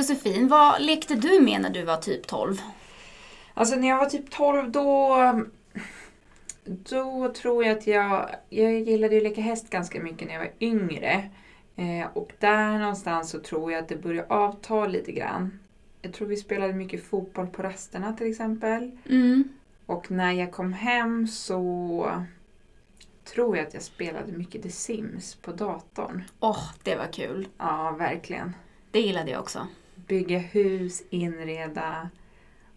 Josefin, vad lekte du med när du var typ 12? Alltså när jag var typ 12 då... Då tror jag att jag... Jag gillade ju att leka häst ganska mycket när jag var yngre. Eh, och där någonstans så tror jag att det började avta lite grann. Jag tror vi spelade mycket fotboll på rasterna till exempel. Mm. Och när jag kom hem så tror jag att jag spelade mycket The Sims på datorn. Åh, det var kul. Ja, verkligen. Det gillade jag också. Bygga hus, inreda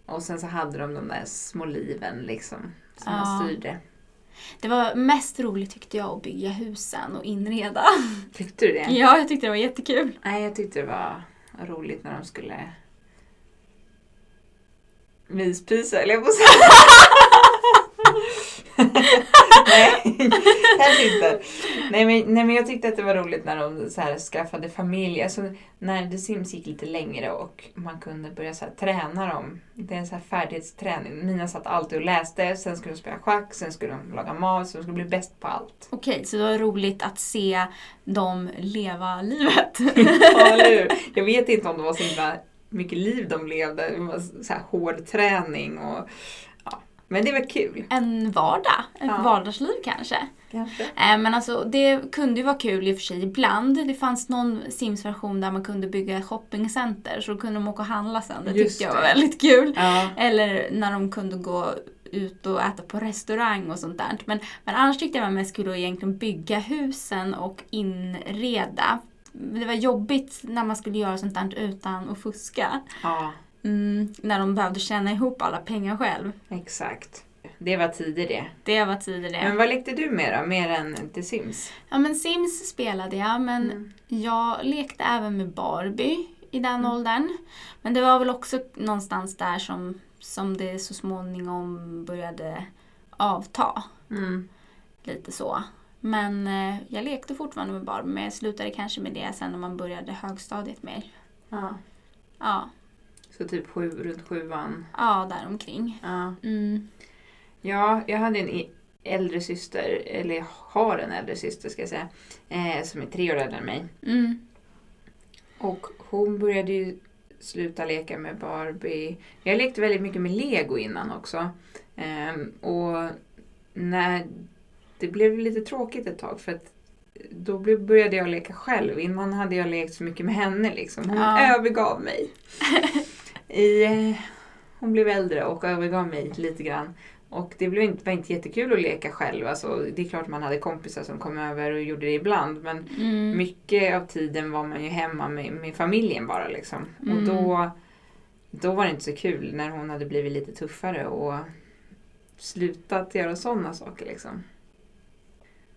och sen så hade de de där små liven liksom som Ja. man styrde. Det var mest roligt tyckte jag att bygga husen och inreda. Tyckte du det? Ja, jag tyckte det var jättekul. Nej, jag tyckte det var roligt när de skulle myspysa, eller jag på säga. nej, kanske inte. Nej men, nej men jag tyckte att det var roligt när de så här skaffade familj. Alltså, när The Sims gick lite längre och man kunde börja så här träna dem. Det är en så här färdighetsträning. Mina satt alltid och läste, sen skulle de spela schack, sen skulle de laga mat, så de skulle bli bäst på allt. Okej, så det var roligt att se dem leva livet. Ja, eller hur? Jag vet inte om det var så himla mycket liv de levde. Det var så här hård träning och. Men det var kul. en vardag, ett Ja. vardagsliv kanske. Kanske. Eh, Men alltså det kunde ju vara kul i och för sig ibland. Det fanns någon Sims-version där man kunde bygga shoppingcenter så då kunde de åka och handla sen. Det Just tyckte jag det. var väldigt kul. Ja. Eller när de kunde gå ut och äta på restaurang och sånt där. Men, men annars tyckte jag var mest kul att egentligen bygga husen och inreda. Det var jobbigt när man skulle göra sånt där utan att fuska. ja, Mm, när de behövde tjäna ihop alla pengar själv. exakt. Det var tider det. Det var tider det. Men vad lekte du med då? Mer än The Sims? Ja men Sims spelade jag men Mm. jag lekte även med Barbie i den Mm. åldern. Men det var väl också någonstans där som, som det så småningom började avta. Mm. Lite så. Men eh, jag lekte fortfarande med Barbie men jag slutade kanske med det sen när man började högstadiet mer. Ja. Ja, Så typ sju, runt sjuan. ja däromkring. Ja. Mm. ja, jag hade en äldre syster, eller jag har en äldre syster ska jag säga, eh, som är tre år äldre än mig. Mm. Och hon började ju sluta leka med Barbie. Jag lekte väldigt mycket med Lego innan också. Ehm, och när det blev lite tråkigt ett tag för att då började jag leka själv. Innan hade jag lekt så mycket med henne liksom. Hon Ja. övergav mig. I, hon blev äldre och övergav mig lite grann. Och det blev inte, var inte jättekul att leka själv. Alltså, det är klart man hade kompisar som kom över och gjorde det ibland. Men Mm. mycket av tiden var man ju hemma med, med familjen bara liksom. Mm. Och då, då var det inte så kul när hon hade blivit lite tuffare och slutat göra sådana saker liksom.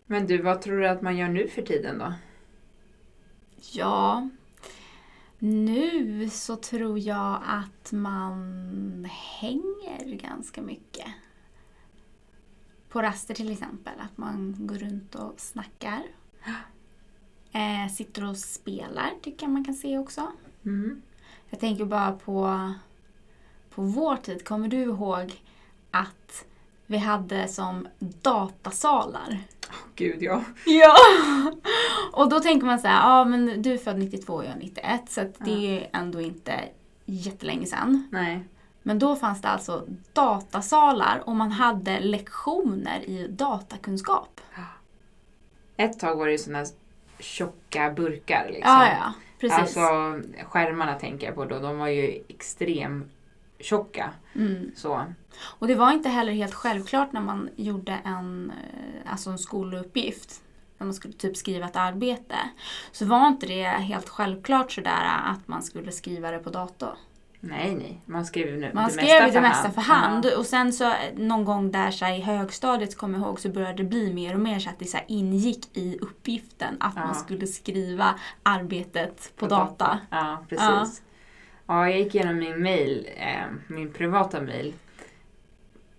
Men du, vad tror du att man gör nu för tiden då? Ja, nu så tror jag att man hänger ganska mycket. På raster till exempel, att man går runt och snackar. Eh, sitter och spelar tycker jag man kan se också. Mm. Jag tänker bara på, på vår tid. Kommer du ihåg att vi hade som datasalar? Gud ja. Ja! Och då tänker man så här, ja men du är född 92 och jag är 91 så det är ändå inte jättelänge sedan. Nej. Men då fanns det alltså datasalar och man hade lektioner i datakunskap. Ett tag var det ju sådana tjocka burkar liksom. Ja, ja, precis. Alltså skärmarna tänker jag på då. De var ju extrem tjocka. Mm. Så. Och det var inte heller helt självklart när man gjorde en, eh, alltså en skoluppgift. När man skulle typ skriva ett arbete. Så var inte det helt självklart sådär att man skulle skriva det på dator. Nej, nej. Man skrev nu Man det skrev mesta det mesta för hand Ja. och sen så någon gång där så i högstadiet kommer jag ihåg så började det bli mer och mer så att det så ingick i uppgiften att Ja. man skulle skriva arbetet på, På data. Ja, precis. Ja. jag gick igenom min mail, eh, min privata mail.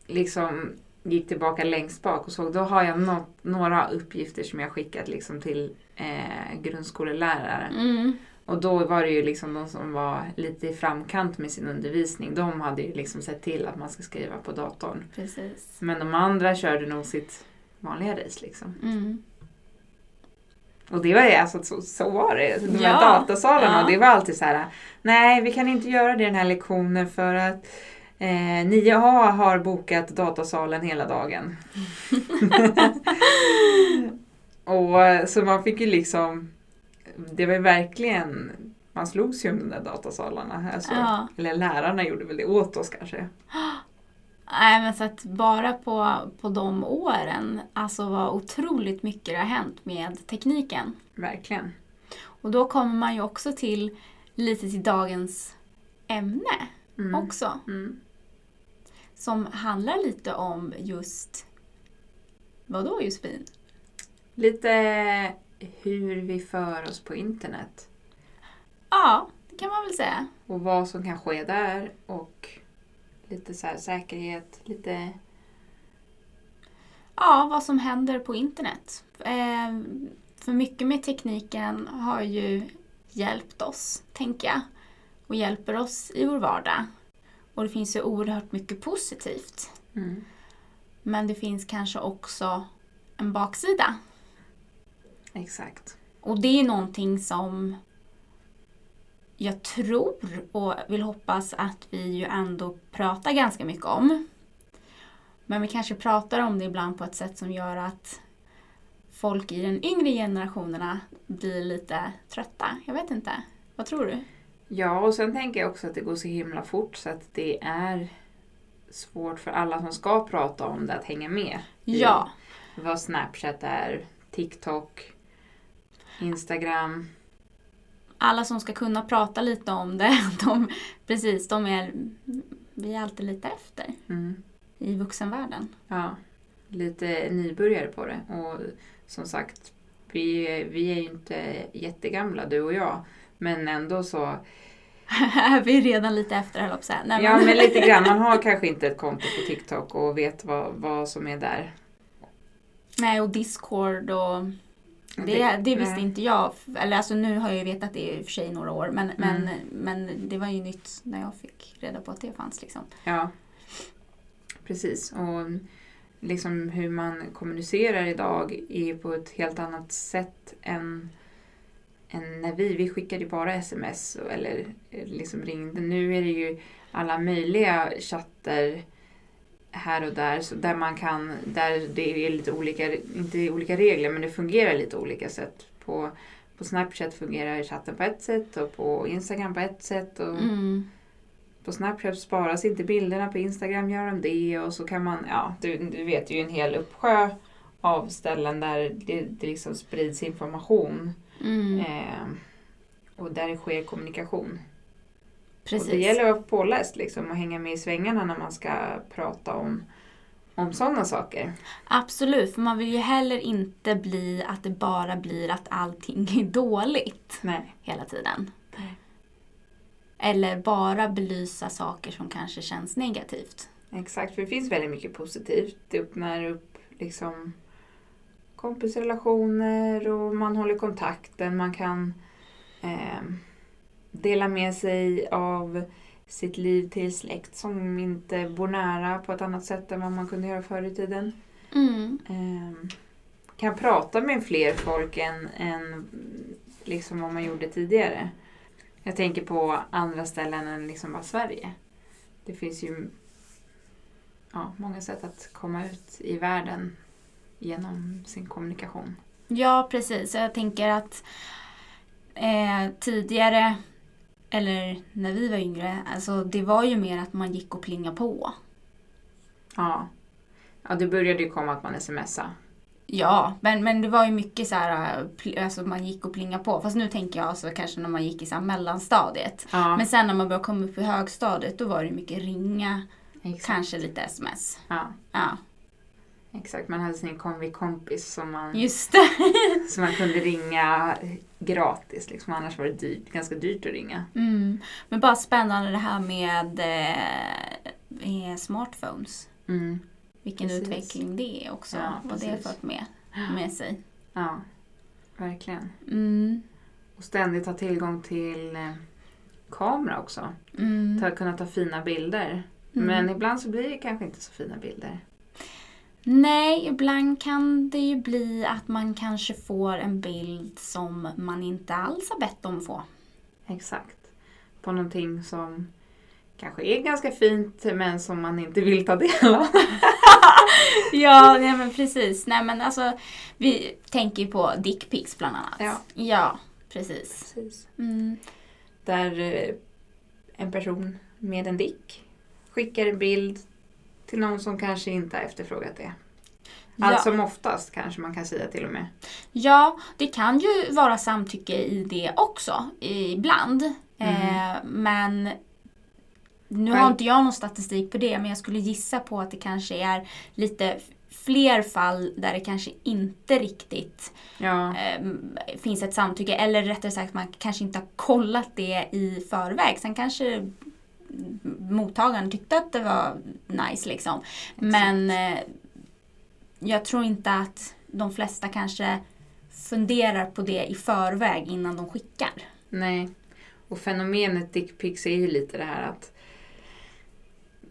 Liksom gick tillbaka längst bak och såg, då har jag något, några uppgifter som jag skickat liksom till eh, grundskolelärare. Mm. Och då var det ju liksom de som var lite i framkant med sin undervisning. De hade ju liksom sett till att man ska skriva på datorn. Precis. Men de andra körde nog sitt vanliga race liksom. Mm. Och det var ju alltså, så, så var det. De här Ja, datasalarna, ja. och det var alltid så här. Nej, vi kan inte göra det den här lektionen för att eh, 9A har bokat datasalen hela dagen. och eh, Så man fick ju liksom, det var ju verkligen, man slogs ju om de där datasalarna. Alltså, Ja. Eller lärarna gjorde väl det åt oss kanske. Nej men så att bara på, på de åren, alltså vad otroligt mycket det har hänt med tekniken. Verkligen. Och då kommer man ju också till lite till dagens ämne Mm. också. Mm. Som handlar lite om just, vadå Josefin? Lite hur vi för oss på internet. Ja, det kan man väl säga. Och vad som kan ske där och lite så säkerhet, lite... Ja, vad som händer på internet. Eh, för mycket med tekniken har ju hjälpt oss, tänker jag. Och hjälper oss i vår vardag. Och det finns ju oerhört mycket positivt. Mm. Men det finns kanske också en baksida. Exakt. Och det är någonting som jag tror och vill hoppas att vi ju ändå pratar ganska mycket om. Men vi kanske pratar om det ibland på ett sätt som gör att folk i den yngre generationerna blir lite trötta. Jag vet inte. Vad tror du? Ja, och sen tänker jag också att det går så himla fort så att det är svårt för alla som ska prata om det att hänga med. i Ja, Vad Snapchat är, TikTok, Instagram. alla som ska kunna prata lite om det, de, precis, de är, vi är alltid lite efter Mm. i vuxenvärlden. Ja, lite nybörjare på det. Och som sagt, vi, vi är ju inte jättegamla du och jag. Men ändå så, är vi redan lite efter höll jag. Nej, ja men lite grann. Man har kanske inte ett konto på TikTok och vet vad, vad som är där. Nej, och Discord och det, Det- det visste nej. inte jag. Eller alltså nu har jag ju vetat det i och för sig några år. Men, men, Mm. men det var ju nytt när jag fick reda på att det fanns liksom. Ja, precis. Och liksom hur man kommunicerar idag är på ett helt annat sätt än, än när vi, vi skickade ju bara sms och- eller liksom ringde. Nu är det ju alla möjliga chatter här och där, så där man kan, där det är lite olika, inte olika regler, men det fungerar lite olika sätt. På, på Snapchat fungerar chatten på ett sätt och på Instagram på ett sätt. Och, Mm. på Snapchat sparas inte bilderna, på Instagram gör de det och så kan man, ja du, du vet ju en hel uppsjö av ställen där det, det liksom sprids information Mm. eh, och där sker kommunikation. Precis. Och det gäller att vara påläst liksom och hänga med i svängarna när man ska prata om, om sådana saker. Absolut, för man vill ju heller inte bli att det bara blir att allting är dåligt Nej. hela tiden. Nej. Eller bara belysa saker som kanske känns negativt. Exakt, för det finns väldigt mycket positivt. Det öppnar upp liksom kompisrelationer och man håller kontakten. Man kan eh, dela med sig av sitt liv till släkt som inte bor nära på ett annat sätt än vad man kunde göra förr i tiden. Mm. Eh, kan prata med fler folk än, än liksom vad man gjorde tidigare. Jag tänker på andra ställen än liksom bara Sverige. Det finns ju ja, många sätt att komma ut i världen genom sin kommunikation. Ja, precis. Jag tänker att eh, tidigare, eller när vi var yngre, alltså det var ju mer att man gick och plingade på. Ja. ja, det började ju komma att man smsade. Ja, men, men det var ju mycket så här, alltså man gick och plingade på. Fast nu tänker jag alltså kanske när man gick i så mellanstadiet. Ja, Men sen när man började komma upp i högstadiet, då var det mycket ringa, exakt. kanske lite sms. Ja, Ja, exakt. Man hade sin kombi-kompis som man, just som man kunde ringa gratis. Liksom. Annars var det dyrt, ganska dyrt att ringa. Mm. Men bara spännande det här med eh, eh, smartphones. Mm. Vilken Precis. utveckling det är också. Ja, vad det har fört med, med sig. Ja, verkligen. Mm. Och ständigt ha tillgång till eh, kamera också. Mm. Att kunna ta fina bilder. Mm. Men ibland så blir det kanske inte så fina bilder. Nej, ibland kan det ju bli att man kanske får en bild som man inte alls har bett om att få. Exakt. På någonting som kanske är ganska fint men som man inte vill ta del av. ja, nej men precis. Nej men alltså, vi tänker ju på dickpics bland annat. Ja. Ja, precis. Precis. Mm. Där eh, en person med en dick skickar en bild till någon som kanske inte har efterfrågat det. Allt Ja. som oftast kanske man kan säga till och med. Ja, det kan ju vara samtycke i det också ibland. Eh, men nu har inte jag någon statistik på det, men jag skulle gissa på att det kanske är lite fler fall där det kanske inte riktigt Ja, eh, finns ett samtycke. Eller rättare sagt, man kanske inte har kollat det i förväg. Sen kanske mottagaren tyckte att det var nice liksom. Men eh, jag tror inte att de flesta kanske funderar på det i förväg innan de skickar. nej. Och fenomenet dickpics är ju lite det här att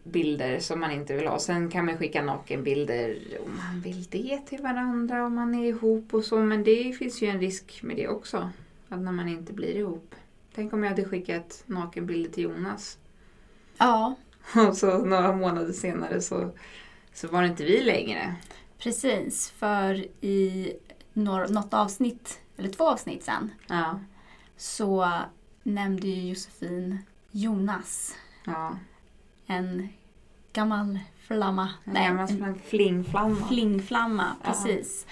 bilder som man inte vill ha. Sen kan man skicka nakenbilder om man vill det till varandra, om man är ihop och så. Men det finns ju en risk med det också. Att när man inte blir ihop. Tänk om jag hade skickat nakenbilder till Jonas. Ja, Och så några månader senare så, så var det inte vi längre. precis. För i något avsnitt, eller två avsnitt sen, Ja. så nämnde ju Josefin Jonas. ja. En gammal flamma. En Nej, gammal en flingflamma. flingflamma. Ja. Precis.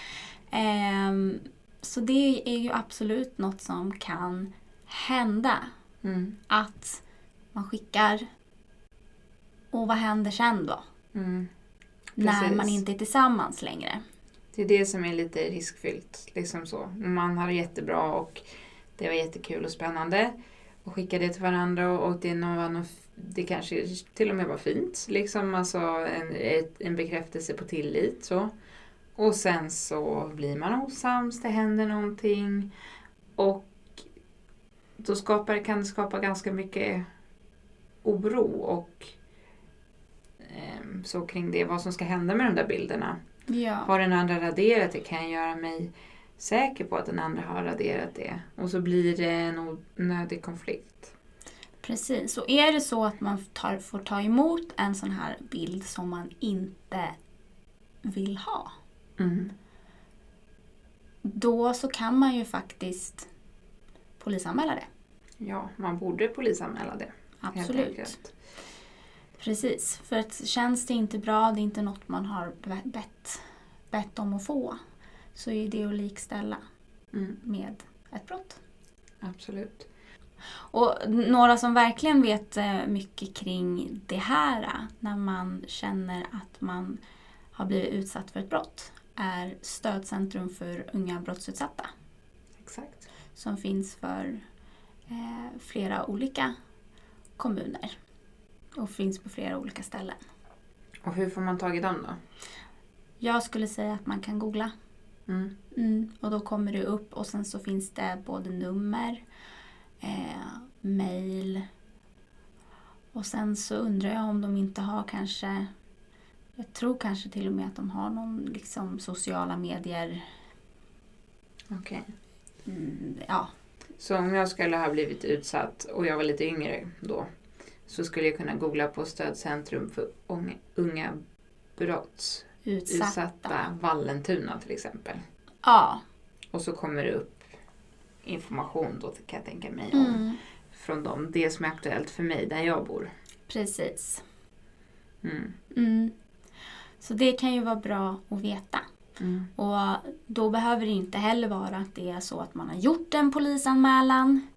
Ehm, så det är ju absolut något som kan hända. Mm. Att man skickar och vad händer sen då? Mm. När man inte är tillsammans längre. Det är det som är lite riskfyllt. Liksom så. Man har det jättebra och det var jättekul och spännande. Och skicka det till varandra och, och det, var nog, det kanske till och med var fint. Liksom alltså en, ett, en bekräftelse på tillit. Så. Och sen så blir man osams, det händer någonting. Och då skapar, kan det skapa ganska mycket oro och så kring det, vad som ska hända med de där bilderna. Ja. Har den andra raderat det? Kan jag göra mig säker på att den andra har raderat det? Och så blir det en onödig konflikt. Precis. Och är det så att man tar, får ta emot en sån här bild som man inte vill ha. Mm. Då så kan man ju faktiskt polisanmäla det. Ja, man borde polisanmäla det. Absolut. Precis. För att känns det inte bra, det är inte något man har be- bett, bett om att få. Så är det att likställa Mm, med ett brott. absolut. Och några som verkligen vet eh, mycket kring det här eh, när man känner att man har blivit utsatt för ett brott är Stödcentrum för unga brottsutsatta Exakt. som finns för eh, flera olika kommuner och finns på flera olika ställen. Och hur får man tag i dem då? Jag skulle säga att man kan googla Mm. Mm, och då kommer det upp och sen så finns det både nummer, eh, mail och sen så undrar jag om de inte har kanske jag tror kanske till och med att de har någon liksom sociala medier. Okej. Mm, ja, Så om jag skulle ha blivit utsatt och jag var lite yngre då så skulle jag kunna googla på Stödcentrum för unga, brottsutsatta utsatta. Vallentuna till exempel. Ja. Och så kommer det upp information då kan jag tänka mig om Mm, från dem. Det som är aktuellt för mig där jag bor. precis. Mm. Mm. Så det kan ju vara bra att veta. Mm. Och då behöver det inte heller vara att det är så att man har gjort en polisanmälan.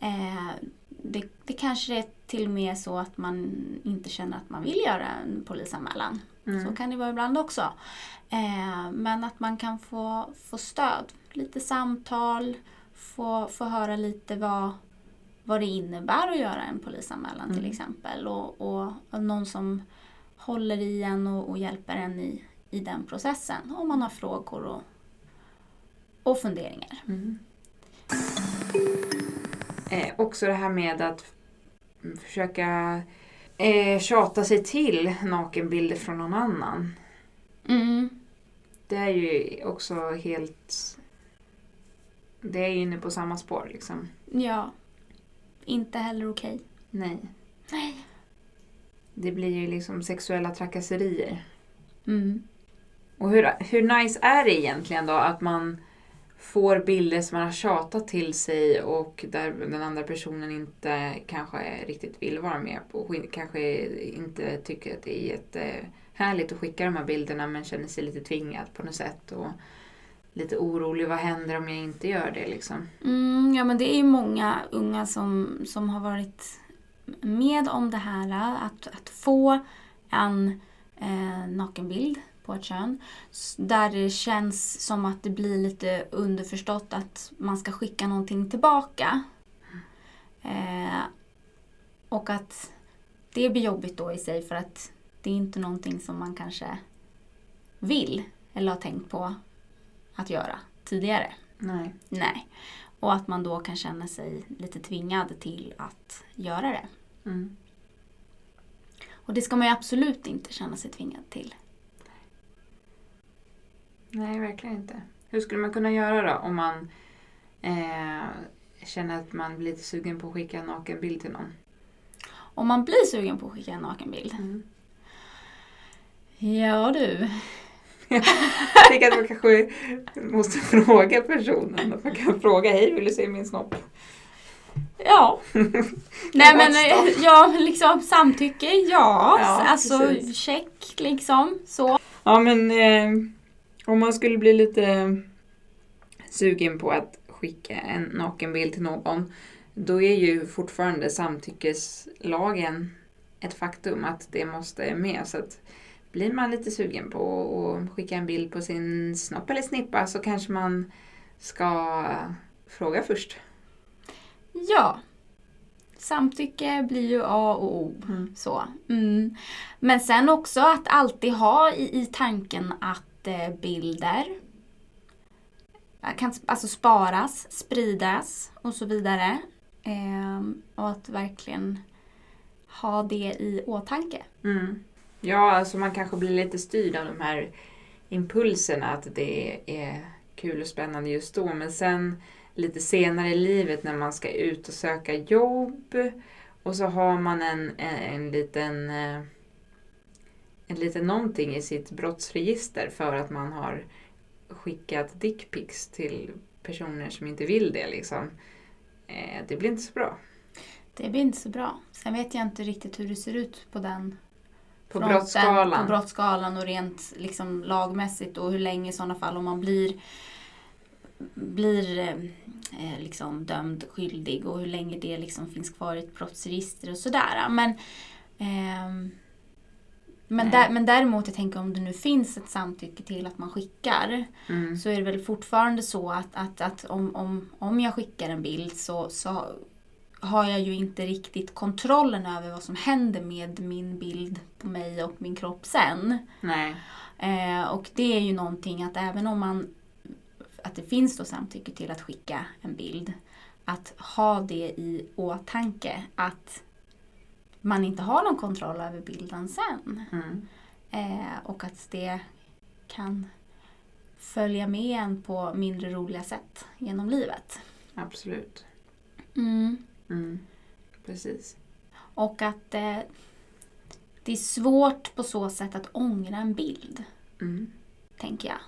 Eh, det, det kanske är till och med så att man inte känner att man vill göra en polisanmälan. Mm. Så kan det vara ibland också. Eh, men att man kan få, få stöd, lite samtal, få, få höra lite vad, vad det innebär att göra en polisanmälan till Mm. exempel. Och, och, och någon som håller i en och, och hjälper en i, i den processen. Om man har frågor och, och funderingar. Mm. Eh, också det här med att försöka eh, tjata sig till nakenbilder från någon annan. Mm. Det är ju också helt... Det är ju inne på samma spår liksom. Ja. Inte heller okej. Nej. Nej. Det blir ju liksom sexuella trakasserier. Mm. Och hur, hur nice är det egentligen då att man får bilder som man har tjatat till sig och där den andra personen inte kanske riktigt vill vara med på. Kanske inte tycker att det är jättehärligt att skicka de här bilderna men känner sig lite tvingad på något sätt. Och lite orolig, vad händer om jag inte gör det liksom? Mm, ja, men det är ju många unga som, som har varit med om det här. Att, att få en eh, nakenbild på ett kön. Där det känns som att det blir lite underförstått att man ska skicka någonting tillbaka. Eh, och att det blir jobbigt då i sig för att det är inte någonting som man kanske vill eller har tänkt på att göra tidigare. Nej. Nej. Och att man då kan känna sig lite tvingad till att göra det. Mm. Och det ska man ju absolut inte känna sig tvingad till. Nej, verkligen inte. Hur skulle man kunna göra då om man eh, känner att man blir lite sugen på att skicka en nakenbild till någon? Om man blir sugen på att skicka en nakenbild. Ja du. Jag tänker att man kanske måste fråga personen. Att man kan fråga, hej vill du se min snopp? Ja. Nej men ja, liksom samtycke, ja. Ja, alltså precis. check liksom. Så. Ja men eh, om man skulle bli lite sugen på att skicka en nakenbild till någon. Då är ju fortfarande samtyckeslagen ett faktum att det måste med. Så att blir man lite sugen på att skicka en bild på sin snopp eller snippa så kanske man ska fråga först. Ja. Samtycke blir ju A och O. Så. Mm. Men sen också att alltid ha i, i tanken att bilder kan alltså sparas, spridas och så vidare. Ehm, och att verkligen ha det i åtanke. Mm. Ja, alltså man kanske blir lite styrd av de här impulserna att det är kul och spännande just då. Men sen lite senare i livet när man ska ut och söka jobb och så har man en, en, en liten eh, eh, en liten någonting i sitt brottsregister för att man har skickat dickpics till personer som inte vill det liksom. Eh, Det blir inte så bra. Det blir inte så bra. Sen vet jag inte riktigt hur det ser ut på den På fronten, brottsskalan. På brottsskalan och rent liksom lagmässigt och hur länge i sådana fall om man blir blir eh, liksom dömd skyldig och hur länge det liksom finns kvar i ett brottsregister och sådär. Men, ehm, men, där, men däremot, jag tänker om det nu finns ett samtycke till att man skickar Mm. så är det väl fortfarande så att, att, att om, om, om jag skickar en bild så, så har jag ju inte riktigt kontrollen över vad som händer med min bild på mig och min kropp sen. Eh, och det är ju någonting att även om man att det finns då samtycke till att skicka en bild att ha det i åtanke att man inte har någon kontroll över bilden sen. Mm. Eh, och att det kan följa med en på mindre roliga sätt genom livet. Absolut. Mm. Mm. Precis. Och att eh, det är svårt på så sätt att ångra en bild, Mm. tänker jag.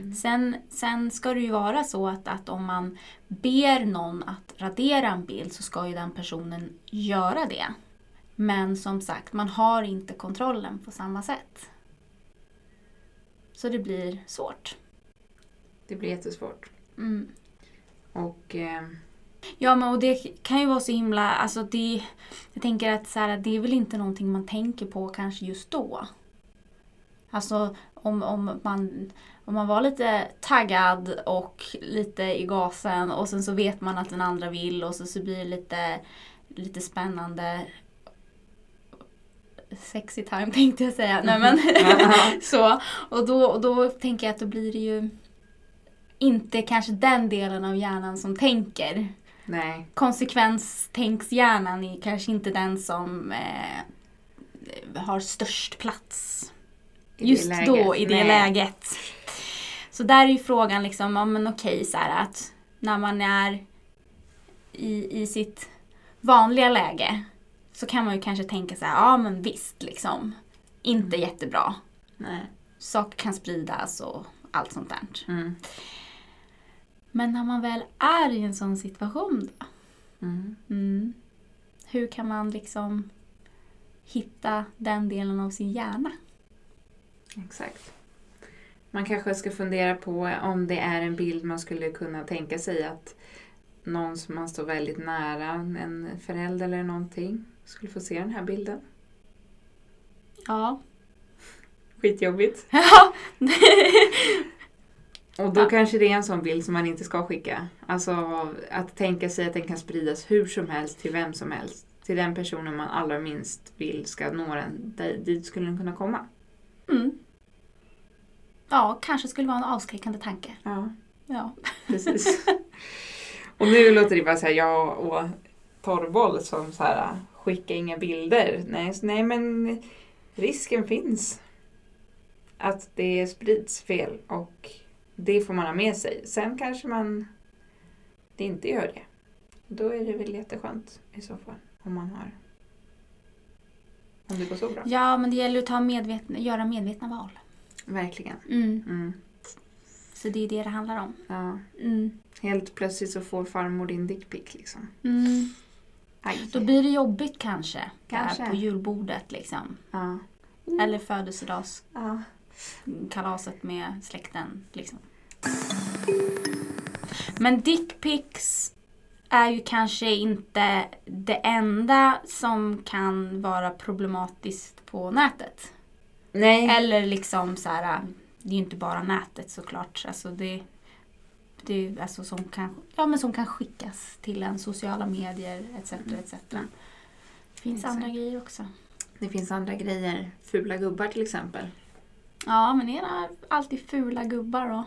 Mm. Sen, sen ska det ju vara så att, att om man ber någon att radera en bild så ska ju den personen göra det. Men som sagt, man har inte kontrollen på samma sätt. Så det blir svårt. Det blir jättesvårt. Mm. Och eh, Ja, men och det kan ju vara så himla... Alltså det, jag tänker att så här, det är väl inte någonting man tänker på kanske just då. Alltså om, om, man, om man var lite taggad och lite i gasen och sen så vet man att den andra vill och så, så blir det lite, lite spännande sexy time tänkte jag säga. Nej, men så. Och då, och då tänker jag att då blir det ju inte kanske den delen av hjärnan som tänker nej. konsekvenstänkshjärnan är kanske inte den som eh, har störst plats just läget. då i det Nej. läget. Så där är ju frågan liksom, ja men okej så här att när man är i, i sitt vanliga läge så kan man ju kanske tänka så här, ja men visst liksom. Inte jättebra. Nej. Saker kan spridas och allt sånt där. Mm. Men när man väl är i en sån situation då? Mm. Mm. Hur kan man liksom hitta den delen av sin hjärna? Exakt. Man kanske ska fundera på om det är en bild man skulle kunna tänka sig att någon som man står väldigt nära, en förälder eller någonting, skulle få se den här bilden. Ja. Skitjobbigt. Ja. Och då Ja. kanske det är en sån bild som man inte ska skicka. Alltså att tänka sig att den kan spridas hur som helst till vem som helst. Till den personen man allra minst vill ska nå den. Dit skulle den kunna komma. Mm. Ja, kanske skulle vara en avskräckande tanke. Ja, Ja. precis. och nu låter det bara så här, jag och torrboll som så här, skicka inga bilder. Nej, nej men risken finns. Att det sprids fel och det får man ha med sig. Sen kanske man det inte gör det. Då är det väl jätteskönt i så fall. Om man har... Om det går så bra. ja, men det gäller att ta medvetna, göra medvetna val. Verkligen. Mm. Mm. Så det är det det handlar om. Ja. Mm. Helt plötsligt så får farmor din dickpic liksom. Mm. Aj. Då blir det jobbigt kanske. Kanske. Där på julbordet liksom. Ja. Eller födelsedagskalaset ja. med släkten. Liksom. Men dickpics är ju kanske inte det enda som kan vara problematiskt på nätet. Nej. Eller liksom så här, det är ju inte bara nätet såklart. Alltså det, det är alltså som kan, ja, men som kan skickas till en sociala medier etc. etc. Det finns Exakt. andra grejer också. Det finns andra grejer. Fula gubbar till exempel. Ja, men det är alltid fula gubbar då.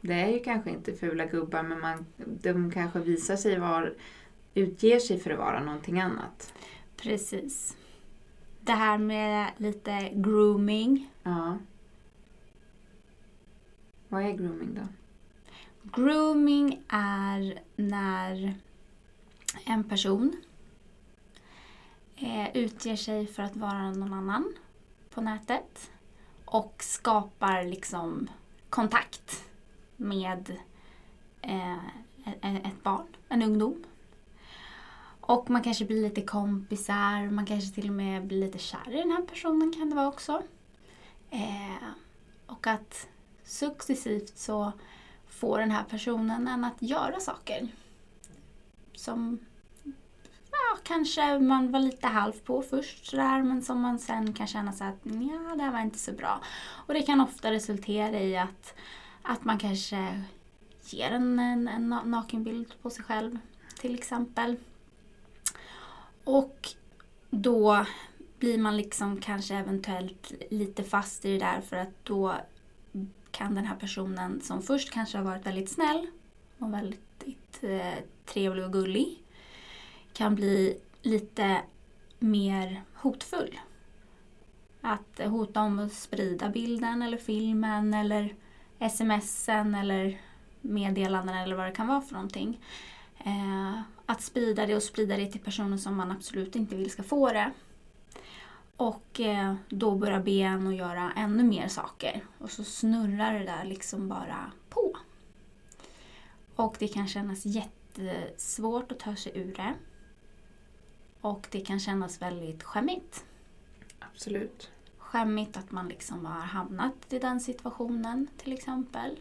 Det är ju kanske inte fula gubbar men man, de kanske visar sig vara, utger sig för att vara någonting annat. Precis. Det här med lite grooming. Ja. Vad är grooming då? Grooming är när en person eh, utger sig för att vara någon annan på nätet och skapar liksom kontakt med eh, e-, e-, ett barn, en ungdom. Och man kanske blir lite kompisar, man kanske till och med blir lite kär i den här personen kan det vara också. Eh, och att successivt så få den här personen än att göra saker. Som ja, kanske man var lite halv på först sådär, men som man sen kan känna sig att ja, det här var inte så bra. Och det kan ofta resultera i att, att man kanske ger en, en, en nakenbild på sig själv till exempel. Och då blir man liksom kanske eventuellt lite fast i det där för att då kan den här personen som först kanske har varit väldigt snäll och väldigt eh, trevlig och gullig kan bli lite mer hotfull. Att hota om att sprida bilden eller filmen eller smsen eller meddelanden eller vad det kan vara för någonting. Eh, att sprida det och sprida det till personer som man absolut inte vill ska få det. Och eh, då börjar be en att göra ännu mer saker. Och så snurrar det där liksom bara på. Och det kan kännas jättesvårt att ta sig ur det. Och det kan kännas väldigt skämmigt. Absolut. Skämmigt att man liksom har hamnat i den situationen till exempel.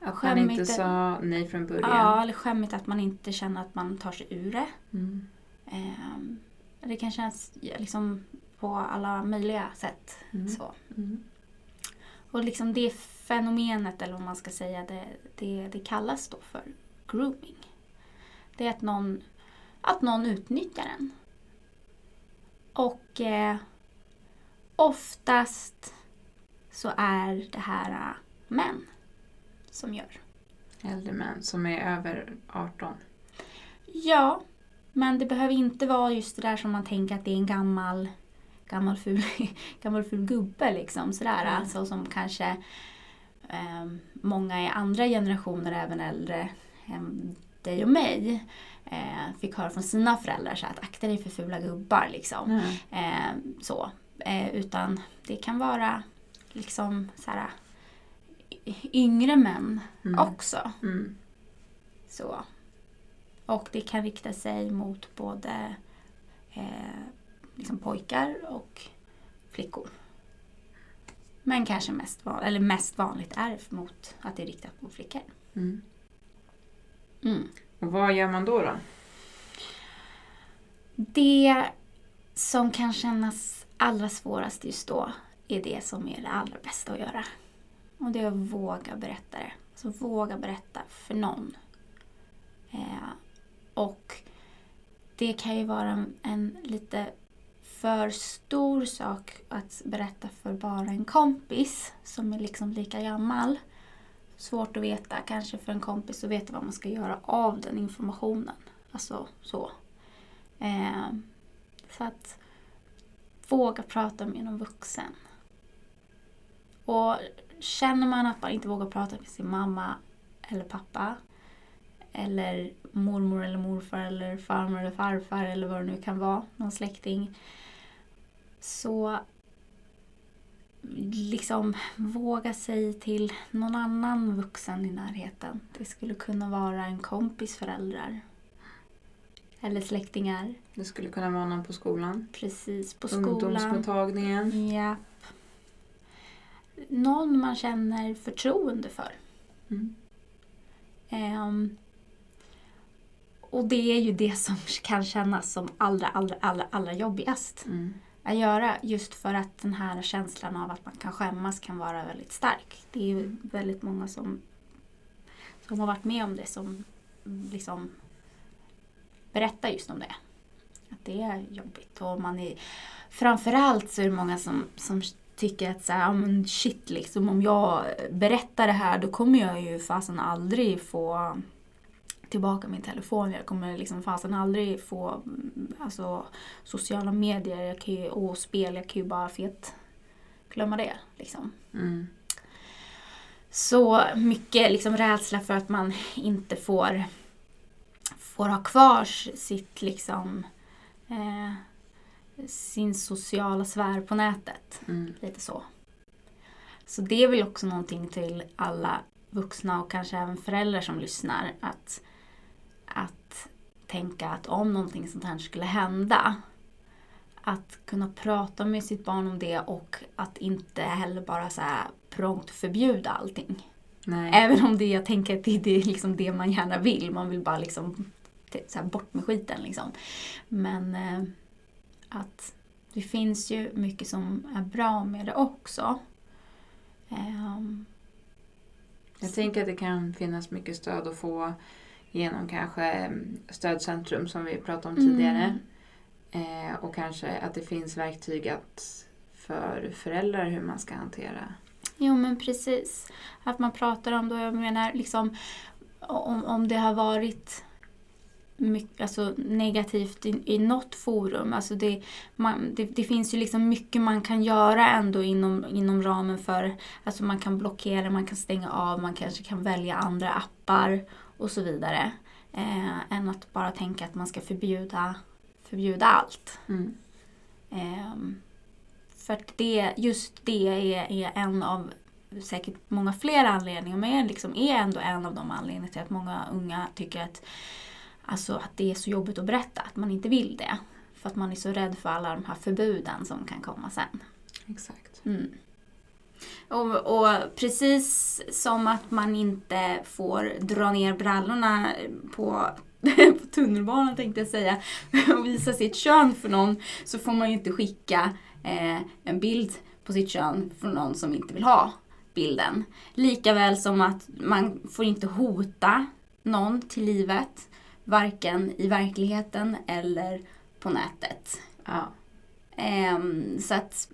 Att man Skämmigt inte är- sa nej från början. Ja, eller skämmigt att man inte känner att man tar sig ur det. Mm. Ehm, det kan kännas liksom på alla möjliga sätt. Mm. Så. Mm. Och liksom det fenomenet, eller vad man ska säga, det, det, det kallas då för grooming. Det är att någon, att någon utnyttjar en. Och eh, oftast så är det här eh, män som gör. Äldre män som är över 18. Ja, men det behöver inte vara just det där som man tänker att det är en gammal gammal ful, gammal ful gubbe liksom sådär. Mm. Alltså som kanske eh, många i andra generationer, även äldre än dig och mig, eh, fick höra från sina föräldrar så att akta dig för fula gubbar liksom. Mm. Eh, så. Utan det kan vara liksom så här, y- yngre män Mm. också. Mm. Så. Och det kan rikta sig mot både eh, liksom pojkar och flickor. Men kanske mest, van, eller mest vanligt är mot att det är riktat mot flickor. Mm. Mm. Och vad gör man då? då? Det som kan kännas allra svårast just då är det som är det allra bästa att göra. Och det är att våga berätta det. Alltså våga berätta för någon. Eh, och det kan ju vara en, en lite för stor sak att berätta för bara en kompis som är liksom lika gammal. Svårt att veta kanske för en kompis att veta vad man ska göra av den informationen. Alltså så. Eh, så att våga prata med någon vuxen. Och känner man att man inte vågar prata med sin mamma eller pappa eller mormor eller morfar eller farmor eller farfar eller vad det nu kan vara, någon släkting. Så liksom våga sig till någon annan vuxen i närheten. Det skulle kunna vara en kompis föräldrar. Eller släktingar. Det skulle kunna vara någon på skolan. Precis, på skolan. Ungdomsmottagningen. Ja. Någon man känner förtroende för. Mm. Ehm, och det är ju det som kan kännas som allra, allra, allra, allra jobbigast Mm. Att göra. Just för att den här känslan av att man kan skämmas kan vara väldigt stark. Det är ju väldigt många som, som har varit med om det som liksom berättar just om det. Att det är jobbigt. Och man är, framförallt så är det många som, som tycker att så här, "Ja, men shit liksom om jag berättar det här då kommer jag ju fasen aldrig få tillbaka min telefon. Jag kommer liksom fasen aldrig få mm, alltså, sociala medier jag kan ju, och spel. Jag kan ju bara fet glömma det. Liksom. Mm. Så mycket liksom rädsla för att man inte får, får ha kvar sitt liksom eh, sin sociala sfär på nätet. Mm. Lite så. Så det är väl också någonting till alla vuxna och kanske även föräldrar som lyssnar. Att, att tänka att om någonting sånt här skulle hända. Att kunna prata med sitt barn om det och att inte heller bara så här prompt förbjuda allting. Nej. Även om det, jag tänker att det, det är liksom det man gärna vill. Man vill bara liksom så bort med skiten liksom. Men eh, att det finns ju mycket som är bra med det också. Ehm, Jag tänker att det kan finnas mycket stöd att få genom kanske stödcentrum som vi pratade om tidigare. Eh, och kanske att det finns verktyg att för föräldrar hur man ska hantera. Jo men precis. Att man pratar om det. Jag menar liksom om, om det har varit mycket, alltså, negativt i, i något forum. Alltså det, man, det, det finns ju liksom mycket man kan göra ändå inom, inom ramen för, alltså man kan blockera, man kan stänga av, man kanske kan välja andra appar och så vidare. Eh, än att bara tänka att man ska förbjuda, förbjuda allt. Mm. Ehm, för att det, just det är, är en av säkert många fler anledningar men är, liksom, är ändå en av de anledningarna till att många unga tycker att, alltså, att det är så jobbigt att berätta, att man inte vill det. För att man är så rädd för alla de här förbuden som kan komma sen. Exakt. Mm. Och, och precis som att man inte får dra ner brallorna på, på tunnelbanan tänkte jag säga och visa sitt kön för någon så får man ju inte skicka eh, en bild på sitt kön från någon som inte vill ha bilden. Likaväl som att man får inte hota någon till livet varken i verkligheten eller på nätet. Ja. Ehm, så att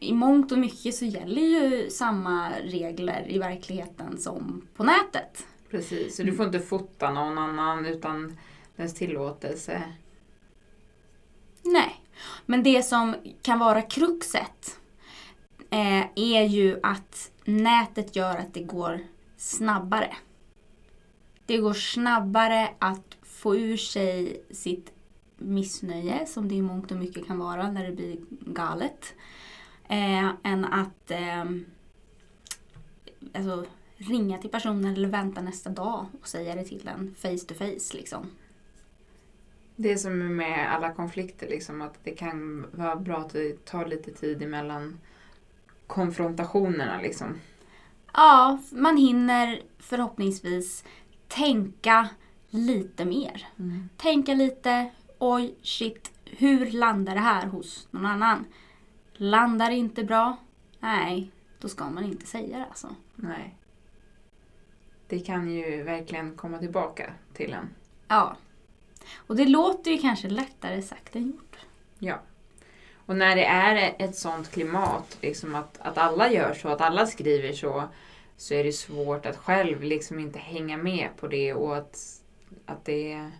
i mångt och mycket så gäller ju samma regler i verkligheten som på nätet. Precis, så du får inte fota någon annan utan dess tillåtelse. Nej. Men det som kan vara kruxet eh, är ju att nätet gör att det går snabbare. Det går snabbare att få ur sig sitt missnöje, som det i mångt och mycket kan vara när det blir galet, eh, än att eh, alltså, ringa till personen eller vänta nästa dag och säga det till en face to face. Liksom. Det som är med alla konflikter, liksom, att det kan vara bra att det tar lite tid emellan konfrontationerna. Liksom. Ja, man hinner förhoppningsvis tänka lite mer. Mm. Tänka lite, oj shit, hur landar det här hos någon annan? Landar det inte bra? Nej, då ska man inte säga det alltså. Nej. Det kan ju verkligen komma tillbaka till en. Ja. Och det låter ju kanske lättare sagt än gjort. Ja. Och när det är ett sånt klimat, liksom att, att alla gör så, att alla skriver så, så är det svårt att själv liksom inte hänga med på det och att, att det...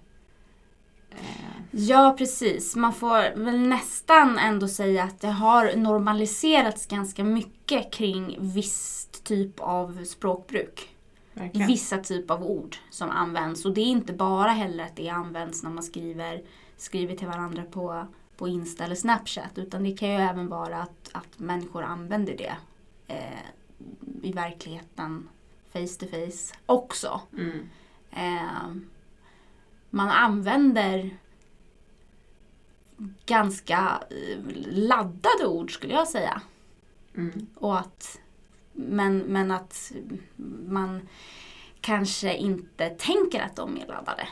Eh, Ja, precis. Man får väl nästan ändå säga att det har normaliserats ganska mycket kring viss typ av språkbruk. verkligen. Vissa typ av ord som används. Och det är inte bara heller att det används när man skriver, skriver till varandra på, på Insta eller Snapchat. Utan det kan ju även vara att, att människor använder det eh, i verkligheten face to face också. Mm. Eh, man använder ganska eh, laddade ord skulle jag säga. Mm. Och att, men, men att man kanske inte tänker att de är laddade.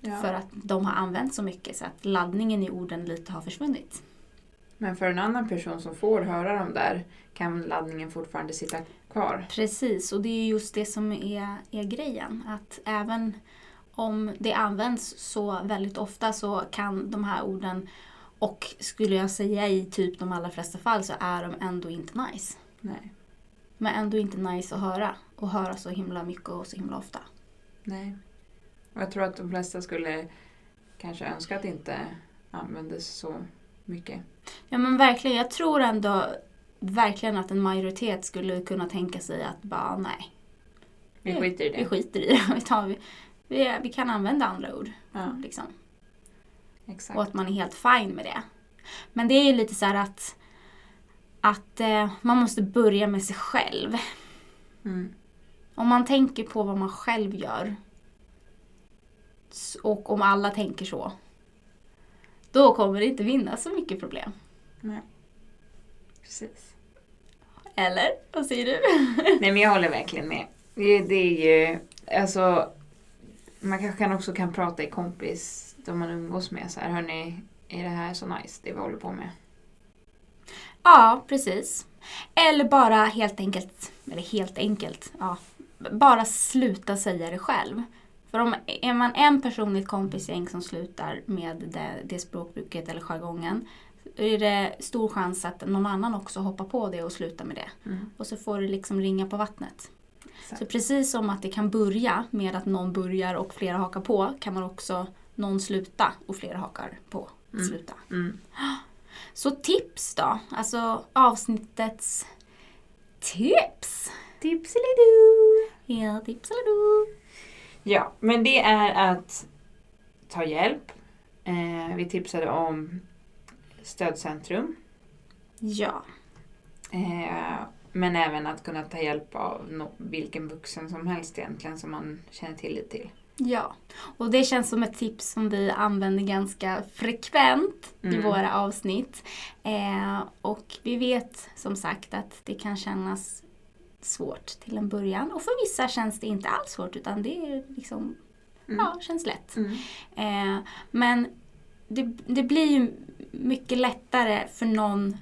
Ja. För att de har använt så mycket så att laddningen i orden lite har försvunnit. Men för en annan person som får höra dem där kan laddningen fortfarande sitta kvar. Precis, och det är just det som är, är grejen. Att även om det används så väldigt ofta så kan de här orden och skulle jag säga i typ de allra flesta fall så är de ändå inte nice. Nej. Men ändå inte nice att höra. Och höra så himla mycket och så himla ofta. Nej. Och jag tror att de flesta skulle kanske önska att det inte användes så mycket. Ja men verkligen, jag tror ändå verkligen att en majoritet skulle kunna tänka sig att bara nej, Vi skiter i vi det. skiter i det. Vi, tar, vi, vi, kan använda andra ord. Ja, Liksom. exakt. Och att man är helt fine med det. Men det är ju lite så här att, att eh, man måste börja med sig själv. Mm. Om man tänker på vad man själv gör och om alla tänker så. Då kommer det inte vinna så mycket problem. Nej. Precis. Eller? Vad säger du? Nej men jag håller verkligen med. Det är ju, alltså, man kanske kan också kan prata i kompis, de man umgås med så här, hörni, är det här så nice, det vi håller på med? Ja, precis. Eller bara helt enkelt, eller helt enkelt, ja, bara sluta säga det själv. För om är man en person i ett kompisgäng som slutar med det, det språkbruket eller jargongen är det stor chans att någon annan också hoppar på det och slutar med det. Mm. Och så får det liksom ringa på vattnet. Exakt. Så precis som att det kan börja med att någon börjar och flera hakar på kan man också någon sluta och flera hakar på Mm. sluta. Mm. Så tips då? Alltså avsnittets tips. Tipsilidoo! Ja, tips eller du. Ja, men det är att ta hjälp. Eh, vi tipsade om stödcentrum. Ja, Eh, men även att kunna ta hjälp av no- vilken vuxen som helst egentligen som man känner tillit till. ja. Och det känns som ett tips som vi använder ganska frekvent i Mm. våra avsnitt. Eh, och vi vet som sagt att det kan kännas svårt till en början. Och för vissa känns det inte alls svårt utan det är liksom, Mm. ja, känns lätt. Mm. Eh, men det, det blir ju mycket lättare för någon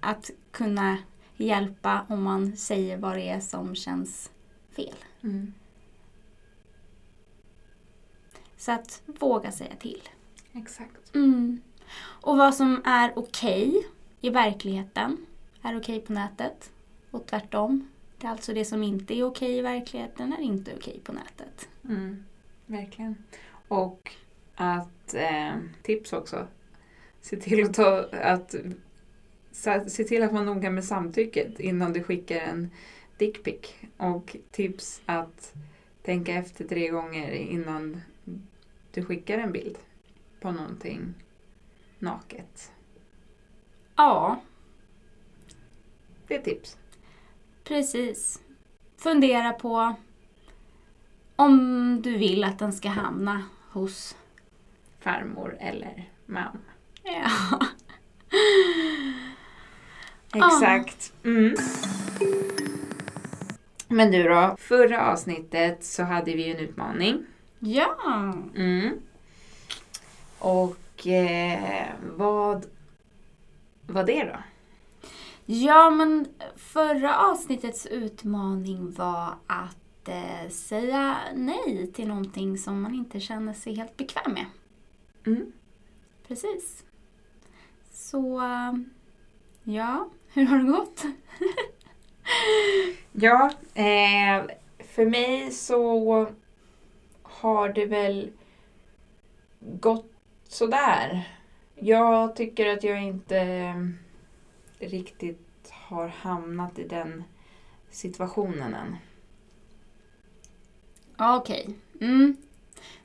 att kunna hjälpa om man säger vad det är som känns fel. Mm. Så att våga säga till. Exakt. Mm. Och vad som är okej i verkligheten är okej på nätet. Och tvärtom. Det är alltså det som inte är okej i verkligheten är inte okej på nätet. Mm. Verkligen. Och att, eh, tips också, Se till att, ta, att se till att vara noga med samtycket innan du skickar en dickpic. Och tips att tänka efter tre gånger innan du skickar en bild på någonting naket. Ja, Det är tips. precis. Fundera på om du vill att den ska hamna hos... Farmor eller mamma. Ja. Exakt. Mm. Men du då? Förra avsnittet så hade vi en utmaning. Ja. Mm. Och eh, vad var det då? Ja, men förra avsnittets utmaning var att eh, säga nej till någonting som man inte känner sig helt bekväm med. Mm. Precis. Så, eh, ja, hur har det gått? Ja, eh, för mig så har det väl gått sådär. Jag tycker att jag inte riktigt har hamnat i den situationen än. Okej. Mm.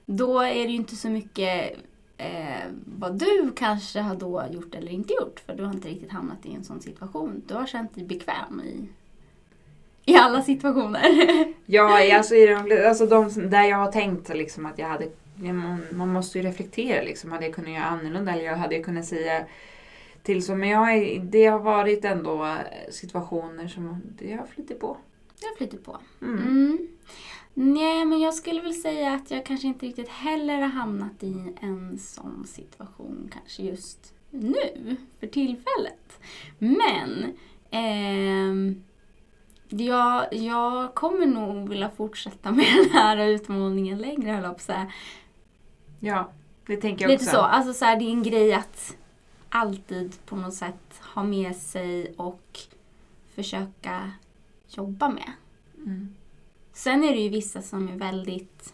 Då är det ju inte så mycket eh, vad du kanske har då gjort eller inte gjort. För du har inte riktigt hamnat i en sån situation. Du har känt dig bekväm i, i alla situationer. Ja, alltså, i de, alltså de där jag har tänkt liksom att jag hade... Man, man måste ju reflektera liksom. Hade jag kunnat göra annorlunda eller hade jag kunnat säga till så. Men jag, det har varit ändå situationer som det har flutit på. Jag flyter på. Mm. Mm. Nej, men jag skulle väl säga att jag kanske inte riktigt heller har hamnat i en sån situation kanske just nu, för tillfället. Men ehm, jag, jag kommer nog vilja fortsätta med den här utmaningen längre, höll jag på säga. Ja, det tänker jag Lite också. så, alltså så här, det är en grej att alltid på något sätt ha med sig och försöka jobba med. Mm. Sen är det ju vissa som är väldigt,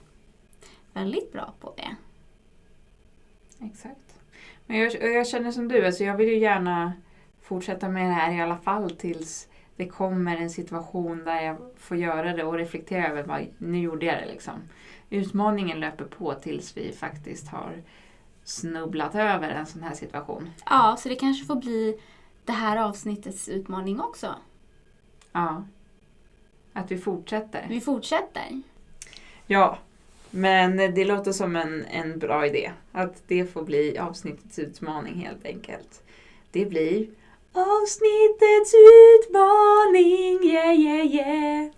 väldigt bra på det. Exakt. Men jag, jag känner som du, alltså jag vill ju gärna fortsätta med det här i alla fall tills det kommer en situation där jag får göra det och reflektera över vad nu gjorde jag det liksom. Utmaningen löper på tills vi faktiskt har snubblat över en sån här situation. Ja, så det kanske får bli det här avsnittets utmaning också. Ja. Att vi fortsätter. Vi fortsätter. Ja, men det låter som en, en bra idé. Att det får bli avsnittets utmaning helt enkelt. Det blir avsnittets utmaning, yeah yeah yeah.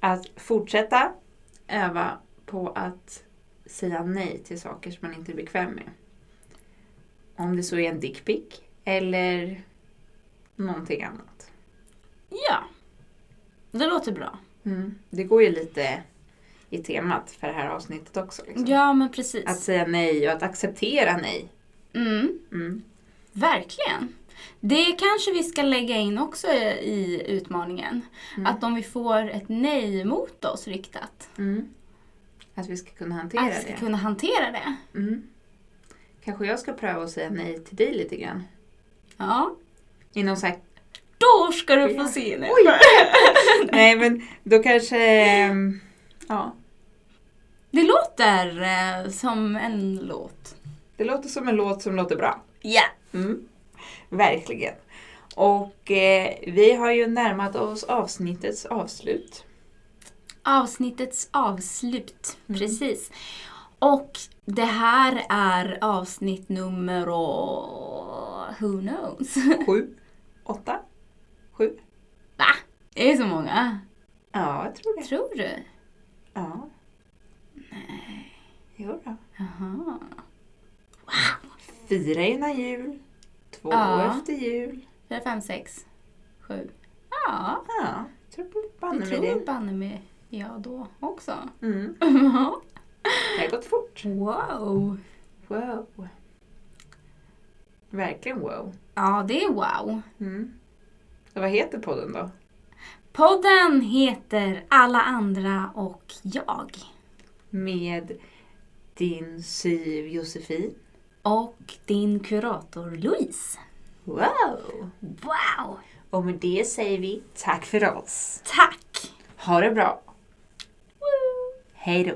Att fortsätta öva på att säga nej till saker som man inte är bekväm med. Om det så är en dickpic eller någonting annat. Ja, det låter bra. Mm. Det går ju lite i temat för det här avsnittet också. Liksom. Ja, men precis. Att säga nej och att acceptera nej. Mm, Mm. verkligen. Det kanske vi ska lägga in också i utmaningen. Mm. Att om vi får ett nej mot oss riktat, Mm. Att vi ska kunna hantera att vi ska det. kunna hantera det. Mm. Kanske jag ska pröva att säga nej till dig lite grann. Ja. Inom så här, Då ska du få se nu. nej men då kanske... ehm, Ja. Det låter eh, som en låt. Det låter som en låt som låter bra. Ja. Mm. Verkligen. Och eh, vi har ju närmat oss avsnittets avslut. Avsnittets avslut. Mm. Precis. Och det här är avsnitt nummer... Who knows? Sju? Åtta? Sju? Va? Är det så många? Ja, jag tror det. Tror du? Ja. Nej. Jo då. Jaha. Fyra innan jul. Två Ja. efter jul. Fyra, fem, sex, sju. Ja, Ja, tror banne med tror det. banne mig jag då också. Mm. Det har gått fort. wow. Wow. Verkligen wow. Ja, det är wow. Mm. Så vad heter podden då? Podden heter Alla andra och jag. Med din syv Josefin Och din kurator Louise. Wow! Wow! Och med det säger vi tack för oss. Tack! Ha det bra! Hej då!